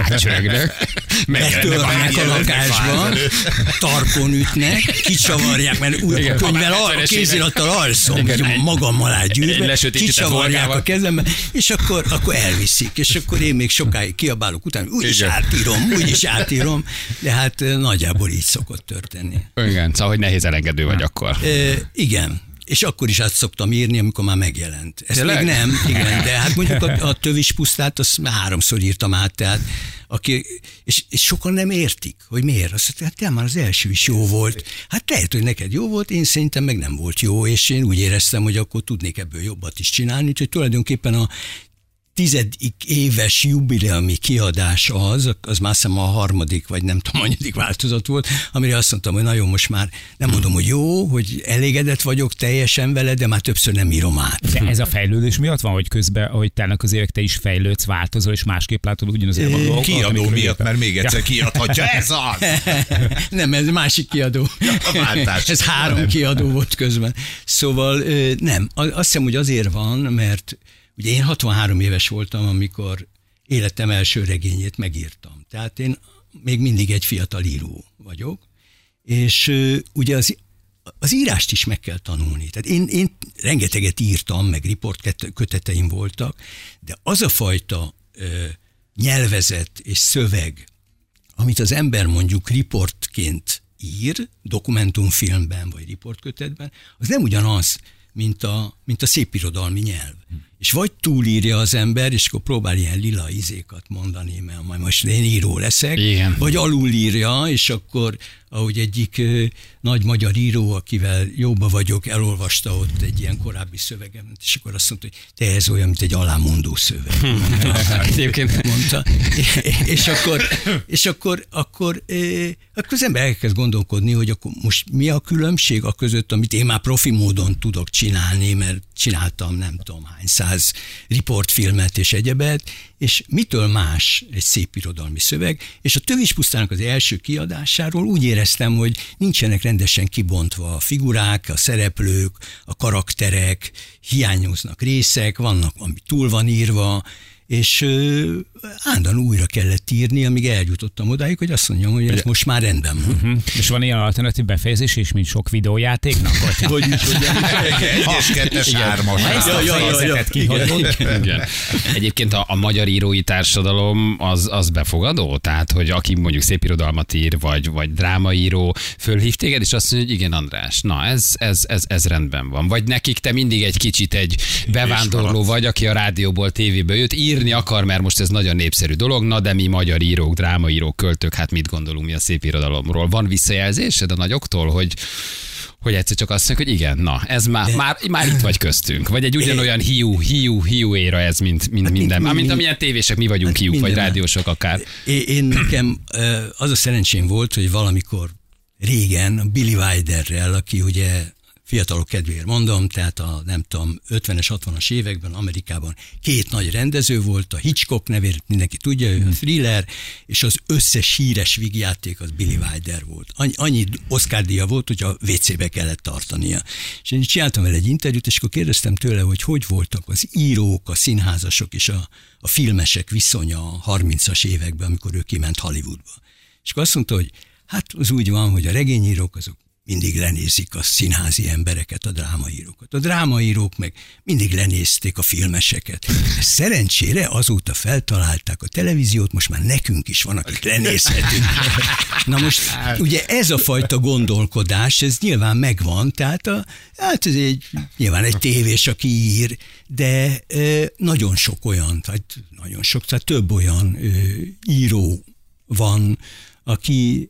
S6: betörnek a lakásba, tarkon ütnek, kicsavarják, mert úgy a könyvvel
S2: 70-es
S6: kézirattal alszom,
S2: Igen.
S6: hogy magam alá gyűrve, kicsavarják a kezembe, és akkor, akkor elviszik, és akkor én még sokáig kiabálok utána, úgyis átírom, úgyis átírom, de hát eh, nagyjából így szokott történni.
S2: Igen, szóval, hogy nehéz elengedő vagy akkor.
S6: E, igen. És akkor is át szoktam írni, amikor már megjelent. Ezt
S2: Tényleg?
S6: még nem, igen, de hát mondjuk a, a tövis pusztát, azt már háromszor írtam át, tehát aki, és, és sokan nem értik, hogy miért. Azt mondják, hát te már az első is jó volt. Hát lehet, hogy neked jó volt, én szerintem meg nem volt jó, és én úgy éreztem, hogy akkor tudnék ebből jobbat is csinálni, úgyhogy tulajdonképpen a tizedik éves jubileumi kiadás az, az már hiszem a harmadik, vagy nem tudom, annyidik változat volt, amire azt mondtam, hogy nagyon most már nem mondom, hogy jó, hogy elégedett vagyok teljesen vele, de már többször nem írom át.
S4: De ez a fejlődés miatt van, hogy közben, ahogy telnek az évek, te is fejlődsz, változol, és másképp látod ugyanazért a dolgokat.
S5: Kiadó miatt, mert még egyszer kiadhatja. Ez az! <laughs>
S6: nem, ez másik kiadó.
S5: A váltás.
S6: ez három kiadó volt közben. Szóval nem, azt hiszem, hogy azért van, mert ugye én 63 éves voltam, amikor életem első regényét megírtam. Tehát én még mindig egy fiatal író vagyok, és ugye az az írást is meg kell tanulni. Tehát én, én rengeteget írtam, meg riport köteteim voltak, de az a fajta ö, nyelvezet és szöveg, amit az ember mondjuk riportként ír, dokumentumfilmben vagy riportkötetben, az nem ugyanaz, mint a, mint a szépirodalmi nyelv. És vagy túlírja az ember, és akkor próbál ilyen lila izékat mondani, mert majd most én író leszek,
S2: Igen.
S6: vagy alulírja, és akkor, ahogy egyik nagy magyar író, akivel jóba vagyok, elolvasta ott egy ilyen korábbi szövegemet, és akkor azt mondta, hogy te ez olyan, mint egy alámondó szöveg. <laughs> Mondta.
S2: Egyébként <laughs>
S6: mondta. És akkor, és akkor, akkor, akkor az ember elkezd gondolkodni, hogy akkor most mi a különbség a között, amit én már profi módon tudok csinálni, mert csináltam nem tudom hány száz riportfilmet és egyebet, és mitől más egy szép irodalmi szöveg, és a Tövis pusztának az első kiadásáról úgy éreztem, hogy nincsenek rendesen kibontva a figurák, a szereplők, a karakterek, hiányoznak részek, vannak, ami túl van írva, és állandóan újra kellett írni, amíg eljutottam odáig, hogy azt mondjam, hogy ez most már rendben van.
S4: Hm. És van ilyen alternatív befejezés is, mint sok videójátéknak? Vagy?
S6: Hogy mit <laughs>
S5: Egyes, kettes, hármas.
S4: Ezt a fejezetet kihagyod.
S2: Egyébként a, a magyar írói társadalom az, az befogadó? Tehát, hogy aki mondjuk szép irodalmat ír, vagy, vagy drámaíró, fölhív téged, és azt mondja, hogy igen, András, na ez, ez, ez, ez rendben van. Vagy nekik te mindig egy kicsit egy bevándorló vagy, aki a rádióból, tévéből jött, írni akar, mert most ez nagyon népszerű dolog, na de mi magyar írók, drámaírók, költők, hát mit gondolunk mi a szép irodalomról? Van visszajelzésed a nagyoktól, hogy hogy egyszer csak azt mondják, hogy igen, na, ez már, már, már itt vagy köztünk. Vagy egy ugyanolyan hiú, hiú, hiú éra ez, mint, mint minden.
S6: mi-
S2: Mint
S6: mi-
S2: amilyen tévések mi vagyunk
S6: Hát
S2: hiúk, vagy
S6: minden.
S2: rádiósok akár.
S6: Én, én nekem az a szerencsém volt, hogy valamikor régen Billy Wilderrel, aki ugye fiatalok kedvéért mondom, tehát a nem tudom, 50-es, 60-as években Amerikában két nagy rendező volt, a Hitchcock nevét mindenki tudja, ő a thriller, és az összes híres vígjáték az Billy Wilder volt. Annyi, annyi Oscar díja volt, hogy a WC-be kellett tartania. És én csináltam vele egy interjút, és akkor kérdeztem tőle, hogy hogy voltak az írók, a színházasok és a, a filmesek viszonya a 30-as években, amikor ő kiment Hollywoodba. És akkor azt mondta, hogy hát az úgy van, hogy a regényírók azok mindig lenézik a színházi embereket, a drámaírókat. A drámaírók meg mindig lenézték a filmeseket. Szerencsére azóta feltalálták a televíziót, most már nekünk is van, akik lenézhetünk. Na most, ugye ez a fajta gondolkodás, ez nyilván megvan, tehát a, hát ez egy, nyilván egy tévés, aki ír, de ö, nagyon sok olyan, tehát nagyon sok, tehát több olyan ö, író van, aki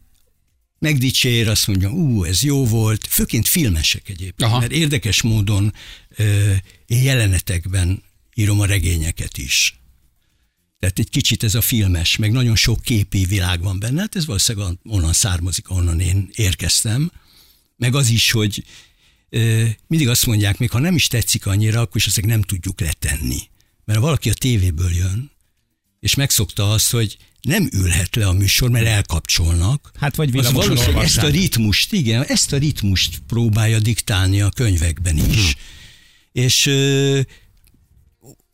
S6: megdicsér, azt mondja, ú, ez jó volt, főként filmesek egyébként,
S2: Aha.
S6: Mert érdekes módon ö, én jelenetekben írom a regényeket is. Tehát egy kicsit ez a filmes, meg nagyon sok képi világ van benne, hát ez valószínűleg onnan származik, ahonnan én érkeztem. Meg az is, hogy ö, mindig azt mondják, még ha nem is tetszik annyira, akkor is azt nem tudjuk letenni. Mert ha valaki a tévéből jön, és megszokta azt, hogy nem ülhet le a műsor, mert elkapcsolnak.
S4: Hát vagy
S6: az valószínűleg ezt a ritmust, igen, ezt a ritmust próbálja diktálni a könyvekben is.
S4: Hm.
S6: És ö,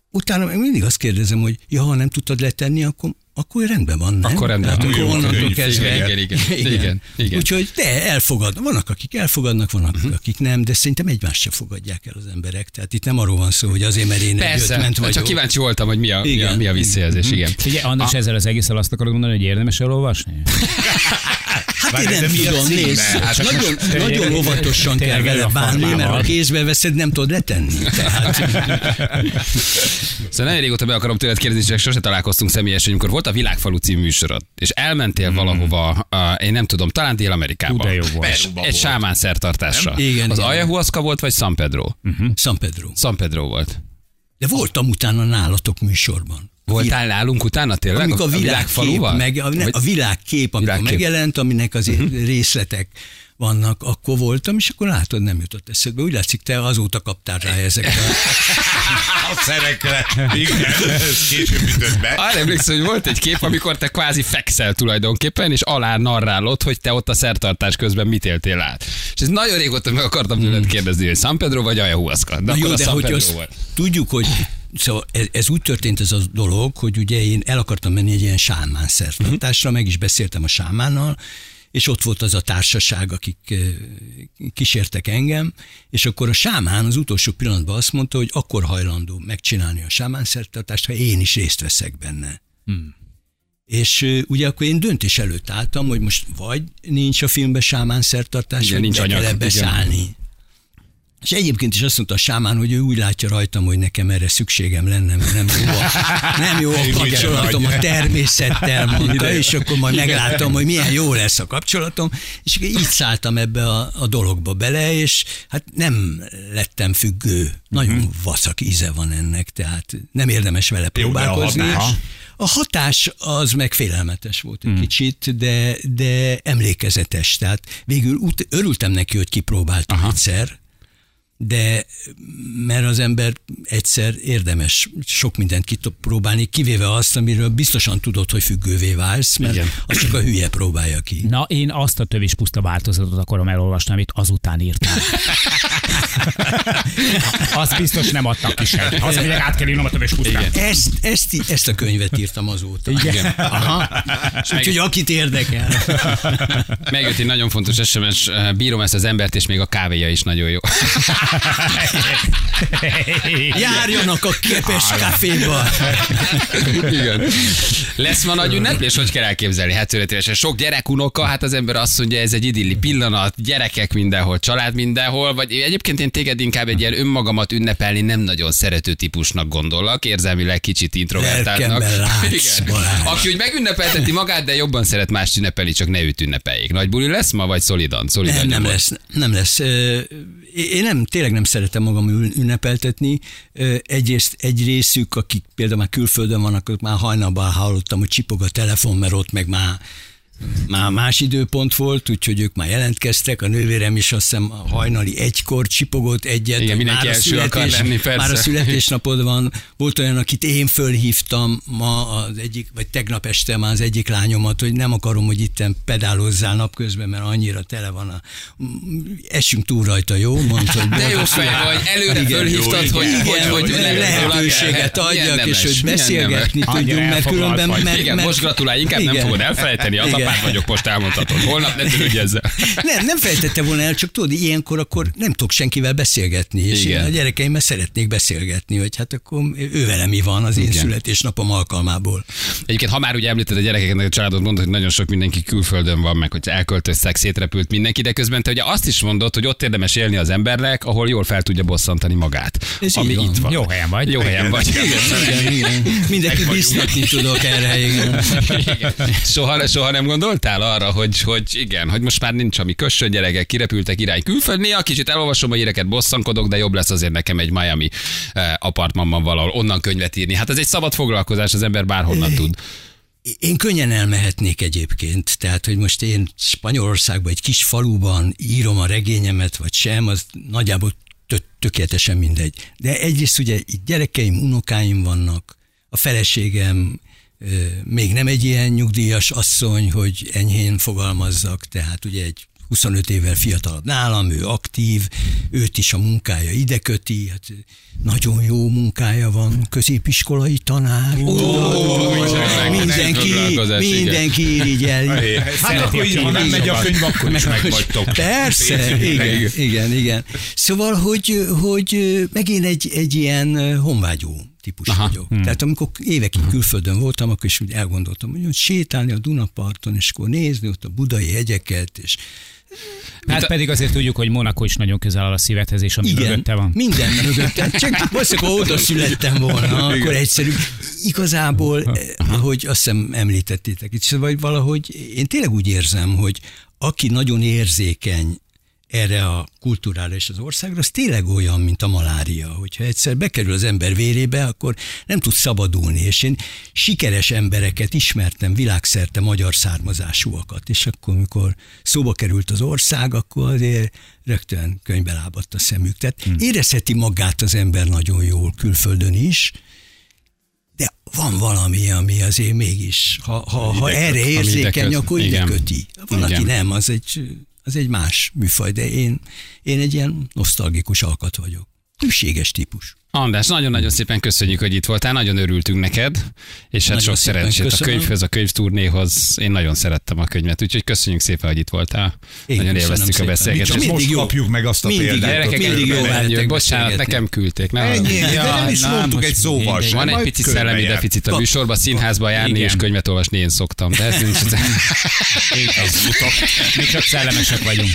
S6: utána mindig azt kérdezem, hogy ja, ha nem tudtad letenni, akkor, akkor rendben van, nem?
S2: Akkor rendben van.
S6: akkor onnantól kezdve.
S2: igen, igen, igen, igen, igen.
S6: Úgyhogy de elfogadnak. Vannak, akik elfogadnak, vannak,
S2: Mhm.
S6: akik nem, de szerintem egymást se fogadják el az emberek. Tehát itt nem arról van szó, hogy azért, mert én
S2: Persze,
S6: ötment vagyok.
S2: csak kíváncsi voltam, hogy mi a, mi a,
S6: Igen.
S2: mi a visszajelzés, igen.
S4: Figyelj, András, ezzel az egészen azt akarod mondani, hogy érdemes elolvasni? <laughs>
S6: Hát
S3: Várj,
S6: én nem
S3: a
S6: tudom, nézd,
S3: Hát
S6: nagyon, nagyon óvatosan kell vele
S4: a
S6: bánni, mert ha kézbe veszed, nem tudod letenni. Tehát, <laughs>
S2: Szóval nagyon régóta be akarom tőled kérdezni, csak sose találkoztunk személyesen, amikor volt a Világfalu című műsorod, és elmentél valahova, uh, én nem tudom, talán Dél-Amerikába.
S4: Hú, jó volt.
S2: Egy
S3: volt.
S2: sámán szertartásra.
S6: Igen,
S2: Az
S6: igen.
S2: Ayahuasca volt, vagy San Pedro?
S6: San Pedro.
S2: San Pedro volt.
S6: De voltam utána nálatok műsorban.
S2: Voltál nálunk utána tényleg?
S6: Amikor a világkép,
S2: világfaluval?
S6: meg, a, ne, a világkép, amikor
S2: Világkép.
S6: Megjelent, aminek azért uh-huh. részletek vannak, akkor voltam, és akkor látod, nem jutott eszedbe. Úgy látszik, te azóta kaptál rá ezekre. <laughs>
S3: A szerekre. Igen, ez később ütött be.
S2: Arra emlékszem, hogy volt egy kép, amikor te kvázi fekszel tulajdonképpen, és alá narrálod, hogy te ott a szertartás közben mit éltél át. És ez nagyon régóta meg akartam tőled kérdezni, hogy San Pedro vagy Ayahuasca. De
S6: Na jó, de hogy azt
S2: volt.
S6: tudjuk, hogy Szóval ez, ez úgy történt ez a dolog, hogy ugye én el akartam menni egy ilyen sámán szertartásra, meg is beszéltem a sámánnal, és ott volt az a társaság, akik kísértek engem, és akkor a sámán az utolsó pillanatban azt mondta, hogy akkor hajlandó megcsinálni a sámán szertartást, ha én is részt veszek benne. Hmm. És ugye akkor én döntés előtt álltam, hogy most vagy nincs a filmben sámán szertartás,
S2: Igen,
S6: vagy
S2: nincs anyag,
S6: kell ebbe szállni. És egyébként is azt mondta a sámán, hogy ő úgy látja rajtam, hogy nekem erre szükségem lenne, mert nem jó a, nem jó a kapcsolatom a természettel, mondta, és akkor majd meglátom, hogy milyen jó lesz a kapcsolatom, és így szálltam ebbe a, a dologba bele, és hát nem lettem függő. Nagyon vacak íze van ennek, tehát nem érdemes vele próbálkozni. A hatás az meg félelmetes volt egy kicsit, de, de emlékezetes. Tehát végül ut- örültem neki, hogy kipróbáltam Aha. egyszer, de mert az ember egyszer érdemes sok mindent kipróbálni, kivéve azt, amiről biztosan tudod, hogy függővé válsz, mert Igen. azt csak a hülye próbálja ki.
S4: Na, én azt a tövis puszta változatot akarom elolvasni, amit azután írtál. <laughs> Azt biztos nem adtak ki sem. Az, aminek át kell írnom a tövis pusztát.
S6: Ezt, ezt, ezt a könyvet írtam azóta. Igen. Aha. Úgyhogy akit érdekel.
S2: Megjött egy nagyon fontos SMS, bírom ezt az embert, és még a kávéja is nagyon jó. <laughs>
S6: Járjanak a képes kaféba.
S2: Igen. Lesz ma nagy ünneplés, hogy kell elképzelni? Hát történetesen sok gyerek, unoka, hát az ember azt mondja, ez egy idilli pillanat, gyerekek mindenhol, család mindenhol, vagy egyébként én téged inkább egy ilyen önmagamat ünnepelni nem nagyon szerető típusnak gondolok, érzelmileg kicsit introvertáltnak. Aki úgy megünnepelteti magát, de jobban szeret mást ünnepelni, csak ne őt ünnepeljék. Nagy buli lesz ma, vagy szolidan? szolidan
S6: Nem, nem lesz, nem lesz. Én nem, tényleg nem szeretem magam ün- ünnepeltetni. Egyrészt egy részük, akik például már külföldön vannak, ők már hajnalban hallottam, hogy csipog a telefon, mert ott meg már már más időpont volt, úgyhogy ők már jelentkeztek, a nővérem is azt hiszem hajnali egykor csipogott egyet.
S2: Igen, mindenki
S6: már a
S2: első akar lenni, persze.
S6: Már a születésnapod van. Volt olyan, akit én fölhívtam ma az egyik, vagy tegnap este már az egyik lányomat, hogy nem akarom, hogy itten pedálozzál napközben, mert annyira tele van a... Esünk túl rajta, jó? Mondta, hogy <laughs>
S2: De jó fej vagy, előre
S6: Igen,
S2: fölhívtad,
S6: jó,
S2: hogy,
S6: igen,
S2: hogy, hogy,
S6: hogy
S2: hogy
S6: lehetőséget adjak, és hogy beszélgetni tudjunk, mert különben... Mert,
S2: Igen,
S6: mert,
S2: most gratulálj, inkább nem fogod elfelejteni,
S6: Igen.
S2: apád vagyok, most elmondhatod. Holnap ne törődj ezzel.
S6: Nem, nem felejtette volna el, csak tudod, ilyenkor akkor nem tudok senkivel beszélgetni, és
S2: Igen.
S6: én a gyerekeimmel szeretnék beszélgetni, hogy hát akkor ő vele mi van az én
S2: Igen.
S6: születésnapom alkalmából.
S2: Egyébként, ha már ugye említed a gyerekeket, a családot mondod, hogy nagyon sok mindenki külföldön van, meg hogy elköltöztek, szétrepült mindenki, de közben te ugye azt is mondod, hogy ott érdemes élni az embernek, ahol jól fel tudja bosszantani magát.
S6: Ez
S2: ami
S6: van.
S2: itt van.
S4: Jó helyen vagy.
S2: Jó helyen vagy.
S6: Igen, igen. Mindenki biztatni tudok erre, igen.
S2: Igen. Soha, soha nem gondoltál arra, hogy, hogy igen, hogy most már nincs ami kössön, gyerekek kirepültek irány külföld. Néha kicsit elolvasom a híreket, bosszankodok, de jobb lesz azért nekem egy Miami eh, apartmanban valahol onnan könyvet írni. Hát ez egy szabad foglalkozás, az ember bárhonnan tud.
S6: Én könnyen elmehetnék egyébként, tehát, hogy most én Spanyolországban, egy kis faluban írom a regényemet, vagy sem, az nagyjából tö- tökéletesen mindegy. De egyrészt ugye gyerekeim, unokáim vannak, a feleségem még nem egy ilyen nyugdíjas asszony, hogy enyhén fogalmazzak, tehát ugye egy 25 évvel fiatalabb nálam, ő aktív, őt is a munkája ide köti, hát nagyon jó munkája van, középiskolai tanár. mindenki,
S2: foglalkozás, igen.
S6: mindenki irigyel.
S5: Hát akkor így, ha nem megy a könyv, akkor is megvagytok.
S6: Persze, igen, igen, igen. Szóval, hogy, hogy megint egy, egy ilyen honvágyó típus
S2: Aha.
S6: Vagyok. Hmm. Tehát amikor évekig külföldön voltam, akkor is úgy elgondoltam, hogy sétálni a Dunaparton, és akkor nézni ott a budai hegyeket, és
S4: Hát pedig azért tudjuk, hogy Monaco is nagyon közel áll a szívedhez, és ami
S6: igen,
S4: mögötte van.
S6: minden mögötte. Csak valószínűleg, ha oda születtem volna, akkor egyszerű. Igazából, eh, ahogy azt hiszem említettétek itt, vagy valahogy én tényleg úgy érzem, hogy aki nagyon érzékeny erre a kultúrára és az országra, az tényleg olyan, mint a malária, hogyha egyszer bekerül az ember vérébe, akkor nem tud szabadulni, és én sikeres embereket ismertem, világszerte magyar származásúakat, és akkor, amikor szóba került az ország, akkor azért rögtön könyvbe lábadt a szemük. Tehát hmm. érezheti magát az ember nagyon jól külföldön is, de van valami, ami azért mégis, ha, ha, ha erre érzékeny, akkor ide köti. Van, aki nem, az egy, az egy más műfaj, de én, én egy ilyen nosztalgikus alkat vagyok. Hűséges típus.
S2: András, nagyon-nagyon szépen köszönjük, hogy itt voltál, nagyon örültünk neked, és hát
S6: Nagyon
S2: sok szerencsét a
S6: köszönöm.
S2: könyvhöz, a könyvturnéhoz. Én nagyon szerettem a könyvet, úgyhogy köszönjük szépen, hogy itt voltál.
S6: Én
S2: nagyon élveztük a
S6: szépen.
S2: beszélgetést.
S6: Mindig
S5: Most
S6: jó.
S5: kapjuk meg azt a
S6: Mindig
S5: példát.
S2: Gyerekek,
S6: Mindig jó veletek
S2: Bocsánat, nekem küldték. Ne
S5: Ennyi, de nem is
S4: na,
S5: mondtuk egy szóval sem.
S2: Van egy pici szellemi deficit a műsorban, színházba járni
S4: Igen.
S2: és könyvet olvasni én szoktam, de ez nincs.
S4: Az utok. Mi csak szellemesek vagyunk.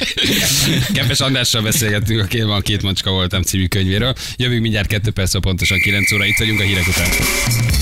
S2: Kepes Andrással beszélgettünk, a két macska voltam című könyvéről. Jövünk mindjárt kettő perc, pontosan 9 óra, itt vagyunk a hírek után.